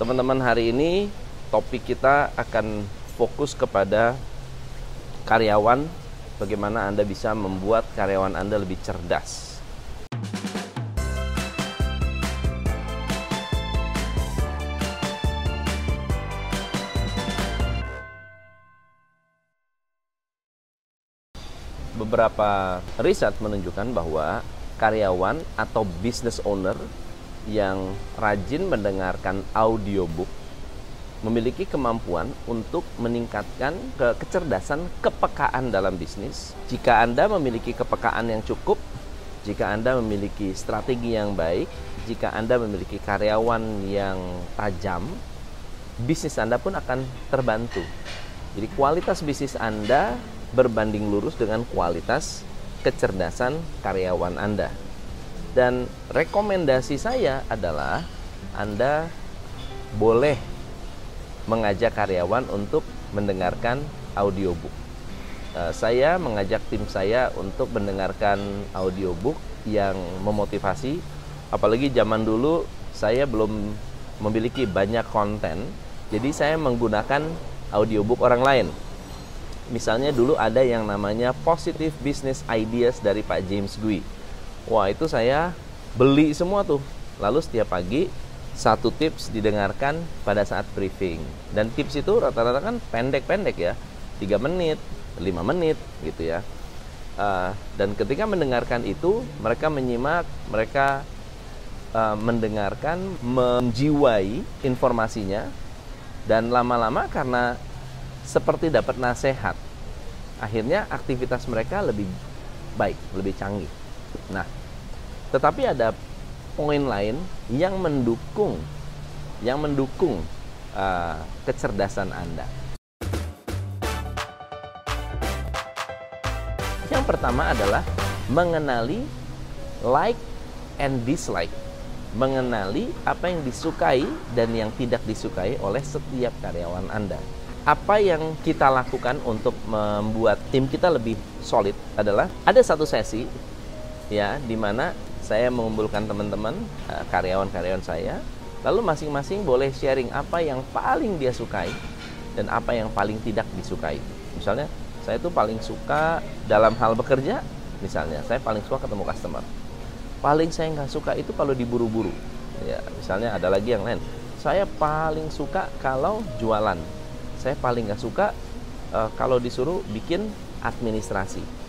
teman-teman hari ini topik kita akan fokus kepada karyawan bagaimana Anda bisa membuat karyawan Anda lebih cerdas. Beberapa riset menunjukkan bahwa karyawan atau business owner yang rajin mendengarkan audiobook memiliki kemampuan untuk meningkatkan ke kecerdasan kepekaan dalam bisnis. Jika Anda memiliki kepekaan yang cukup, jika Anda memiliki strategi yang baik, jika Anda memiliki karyawan yang tajam, bisnis Anda pun akan terbantu. Jadi kualitas bisnis Anda berbanding lurus dengan kualitas kecerdasan karyawan Anda. Dan rekomendasi saya adalah Anda boleh mengajak karyawan untuk mendengarkan audiobook. Uh, saya mengajak tim saya untuk mendengarkan audiobook yang memotivasi. Apalagi zaman dulu saya belum memiliki banyak konten, jadi saya menggunakan audiobook orang lain. Misalnya dulu ada yang namanya Positive Business Ideas dari Pak James Gui. Wah itu saya beli semua tuh. Lalu setiap pagi satu tips didengarkan pada saat briefing. Dan tips itu rata-rata kan pendek-pendek ya, tiga menit, lima menit gitu ya. Uh, dan ketika mendengarkan itu, mereka menyimak, mereka uh, mendengarkan, menjiwai informasinya, dan lama-lama karena seperti dapat nasihat, akhirnya aktivitas mereka lebih baik, lebih canggih. Nah, tetapi ada poin lain yang mendukung yang mendukung uh, kecerdasan Anda. Yang pertama adalah mengenali like and dislike. Mengenali apa yang disukai dan yang tidak disukai oleh setiap karyawan Anda. Apa yang kita lakukan untuk membuat tim kita lebih solid adalah ada satu sesi ya di mana saya mengumpulkan teman-teman eh, karyawan-karyawan saya. Lalu masing-masing boleh sharing apa yang paling dia sukai dan apa yang paling tidak disukai. Misalnya saya itu paling suka dalam hal bekerja misalnya saya paling suka ketemu customer. Paling saya nggak suka itu kalau diburu-buru. Ya misalnya ada lagi yang lain. Saya paling suka kalau jualan. Saya paling nggak suka uh, kalau disuruh bikin administrasi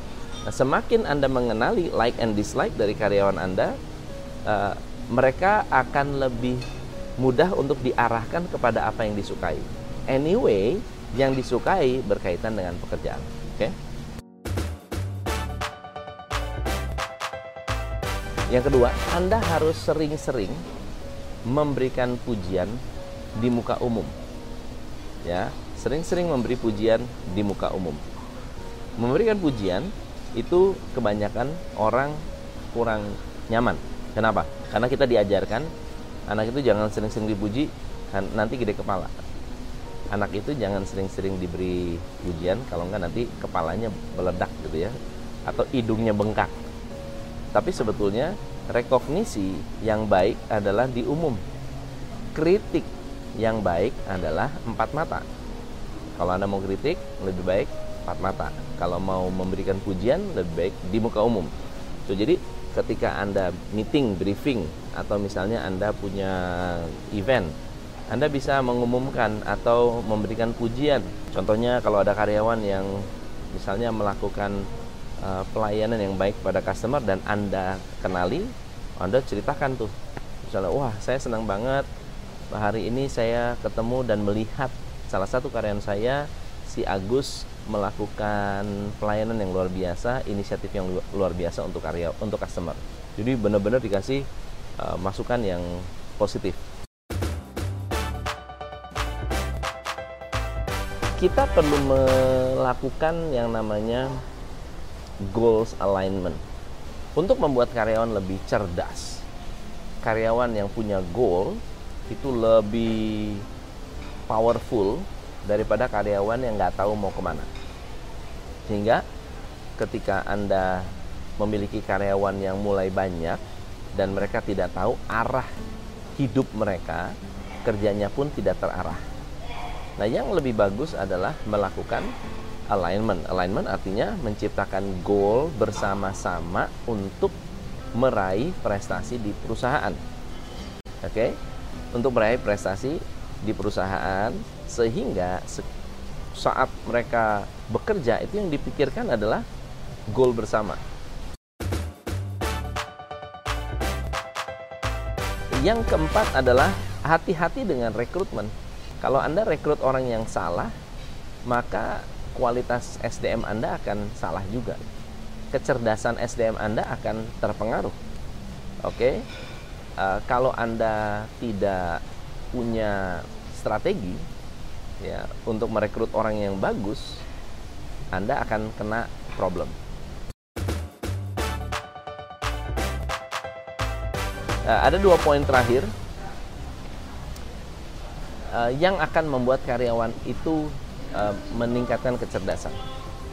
Nah, semakin Anda mengenali like and dislike dari karyawan Anda, uh, mereka akan lebih mudah untuk diarahkan kepada apa yang disukai. Anyway, yang disukai berkaitan dengan pekerjaan. Oke? Okay? Yang kedua, Anda harus sering-sering memberikan pujian di muka umum. Ya, sering-sering memberi pujian di muka umum. Memberikan pujian itu kebanyakan orang kurang nyaman. Kenapa? Karena kita diajarkan anak itu jangan sering-sering dipuji, kan nanti gede kepala. Anak itu jangan sering-sering diberi pujian, kalau enggak nanti kepalanya meledak gitu ya, atau hidungnya bengkak. Tapi sebetulnya rekognisi yang baik adalah di umum. Kritik yang baik adalah empat mata. Kalau Anda mau kritik, lebih baik empat mata. Kalau mau memberikan pujian lebih baik di muka umum. So, jadi ketika Anda meeting, briefing atau misalnya Anda punya event, Anda bisa mengumumkan atau memberikan pujian. Contohnya kalau ada karyawan yang misalnya melakukan uh, pelayanan yang baik pada customer dan Anda kenali, Anda ceritakan tuh. Misalnya, wah saya senang banget hari ini saya ketemu dan melihat salah satu karyawan saya si Agus melakukan pelayanan yang luar biasa, inisiatif yang luar biasa untuk karya untuk customer. Jadi benar-benar dikasih uh, masukan yang positif. Kita perlu melakukan yang namanya goals alignment untuk membuat karyawan lebih cerdas. Karyawan yang punya goal itu lebih powerful daripada karyawan yang nggak tahu mau ke mana. Sehingga ketika Anda memiliki karyawan yang mulai banyak dan mereka tidak tahu arah hidup mereka, kerjanya pun tidak terarah. Nah, yang lebih bagus adalah melakukan alignment. Alignment artinya menciptakan goal bersama-sama untuk meraih prestasi di perusahaan. Oke. Okay? Untuk meraih prestasi di perusahaan sehingga saat mereka bekerja itu yang dipikirkan adalah goal bersama. Yang keempat adalah hati-hati dengan rekrutmen. Kalau Anda rekrut orang yang salah, maka kualitas SDM Anda akan salah juga. Kecerdasan SDM Anda akan terpengaruh. Oke, uh, kalau Anda tidak punya strategi ya untuk merekrut orang yang bagus, Anda akan kena problem. Uh, ada dua poin terakhir uh, yang akan membuat karyawan itu uh, meningkatkan kecerdasan,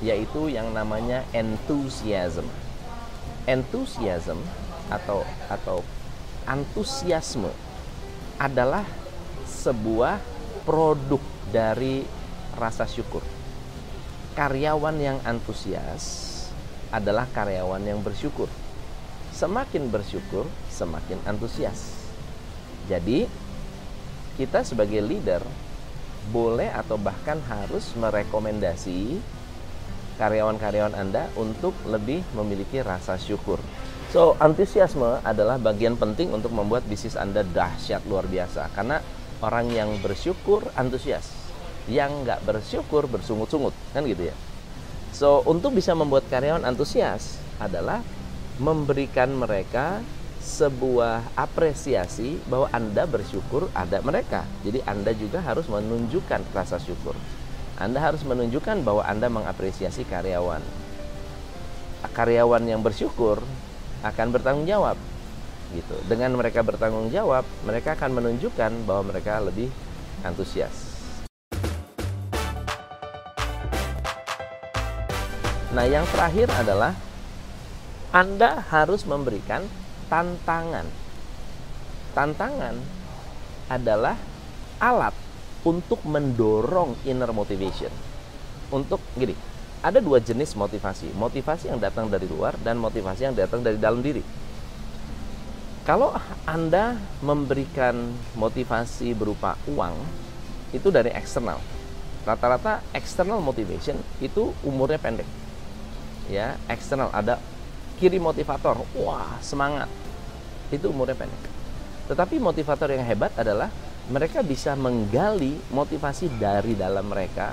yaitu yang namanya enthusiasm. Enthusiasm atau atau antusiasme adalah sebuah produk dari rasa syukur. Karyawan yang antusias adalah karyawan yang bersyukur. Semakin bersyukur, semakin antusias. Jadi, kita sebagai leader boleh atau bahkan harus merekomendasi karyawan-karyawan Anda untuk lebih memiliki rasa syukur. So, antusiasme adalah bagian penting untuk membuat bisnis Anda dahsyat luar biasa karena orang yang bersyukur antusias, yang nggak bersyukur bersungut-sungut, kan gitu ya. So, untuk bisa membuat karyawan antusias adalah memberikan mereka sebuah apresiasi bahwa Anda bersyukur ada mereka. Jadi Anda juga harus menunjukkan rasa syukur. Anda harus menunjukkan bahwa Anda mengapresiasi karyawan. Karyawan yang bersyukur akan bertanggung jawab. Gitu. Dengan mereka bertanggung jawab, mereka akan menunjukkan bahwa mereka lebih antusias. Nah, yang terakhir adalah Anda harus memberikan tantangan. Tantangan adalah alat untuk mendorong inner motivation. Untuk gini, ada dua jenis motivasi. Motivasi yang datang dari luar dan motivasi yang datang dari dalam diri. Kalau Anda memberikan motivasi berupa uang, itu dari eksternal. Rata-rata external motivation itu umurnya pendek. Ya, eksternal ada kiri motivator, wah semangat. Itu umurnya pendek. Tetapi motivator yang hebat adalah mereka bisa menggali motivasi dari dalam mereka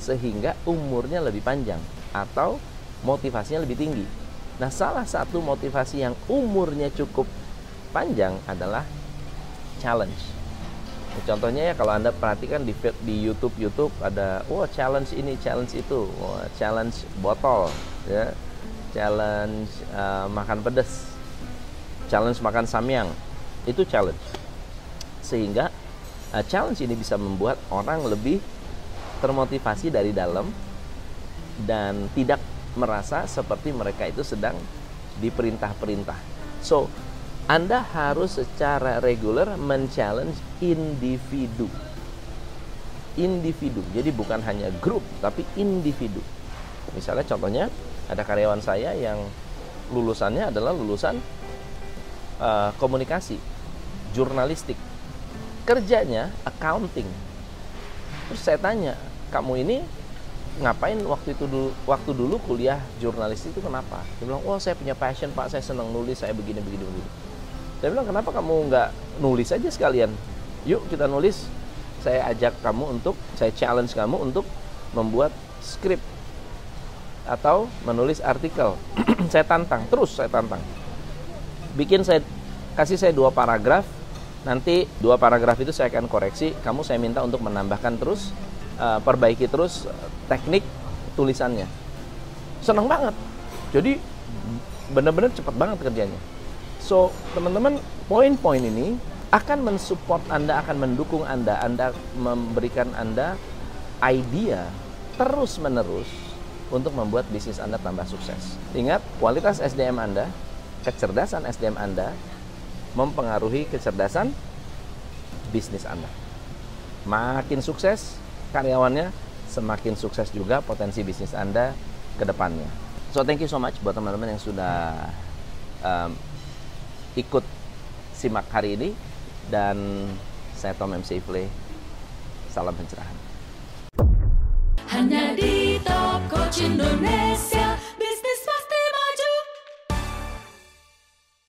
sehingga umurnya lebih panjang atau motivasinya lebih tinggi. Nah, salah satu motivasi yang umurnya cukup panjang adalah challenge. Contohnya ya kalau anda perhatikan di di YouTube YouTube ada, wah oh, challenge ini, challenge itu, wah, challenge botol, ya challenge uh, makan pedas, challenge makan samyang, itu challenge. Sehingga uh, challenge ini bisa membuat orang lebih termotivasi dari dalam dan tidak merasa seperti mereka itu sedang diperintah-perintah. So, Anda harus secara reguler men-challenge individu. Individu. Jadi bukan hanya grup, tapi individu. Misalnya contohnya ada karyawan saya yang lulusannya adalah lulusan uh, komunikasi, jurnalistik. Kerjanya accounting. Terus saya tanya, kamu ini ngapain waktu itu dulu waktu dulu kuliah jurnalistik itu kenapa? Dia bilang, "Oh, saya punya passion, Pak. Saya senang nulis, saya begini begini begini." Saya bilang, "Kenapa kamu nggak nulis aja sekalian? Yuk kita nulis. Saya ajak kamu untuk saya challenge kamu untuk membuat skrip atau menulis artikel. saya tantang, terus saya tantang. Bikin saya kasih saya dua paragraf, nanti dua paragraf itu saya akan koreksi. Kamu saya minta untuk menambahkan terus, uh, perbaiki terus teknik tulisannya. Senang banget. Jadi benar-benar cepat banget kerjanya. So teman-teman, poin-poin ini akan mensupport Anda, akan mendukung Anda, Anda memberikan Anda idea terus menerus untuk membuat bisnis Anda tambah sukses. Ingat, kualitas SDM Anda, kecerdasan SDM Anda mempengaruhi kecerdasan bisnis Anda. Makin sukses karyawannya, semakin sukses juga potensi bisnis Anda ke depannya. So thank you so much buat teman-teman yang sudah um, ikut simak hari ini dan saya Tom MC Ifle. Salam pencerahan. Hanya di Top Coach Indonesia.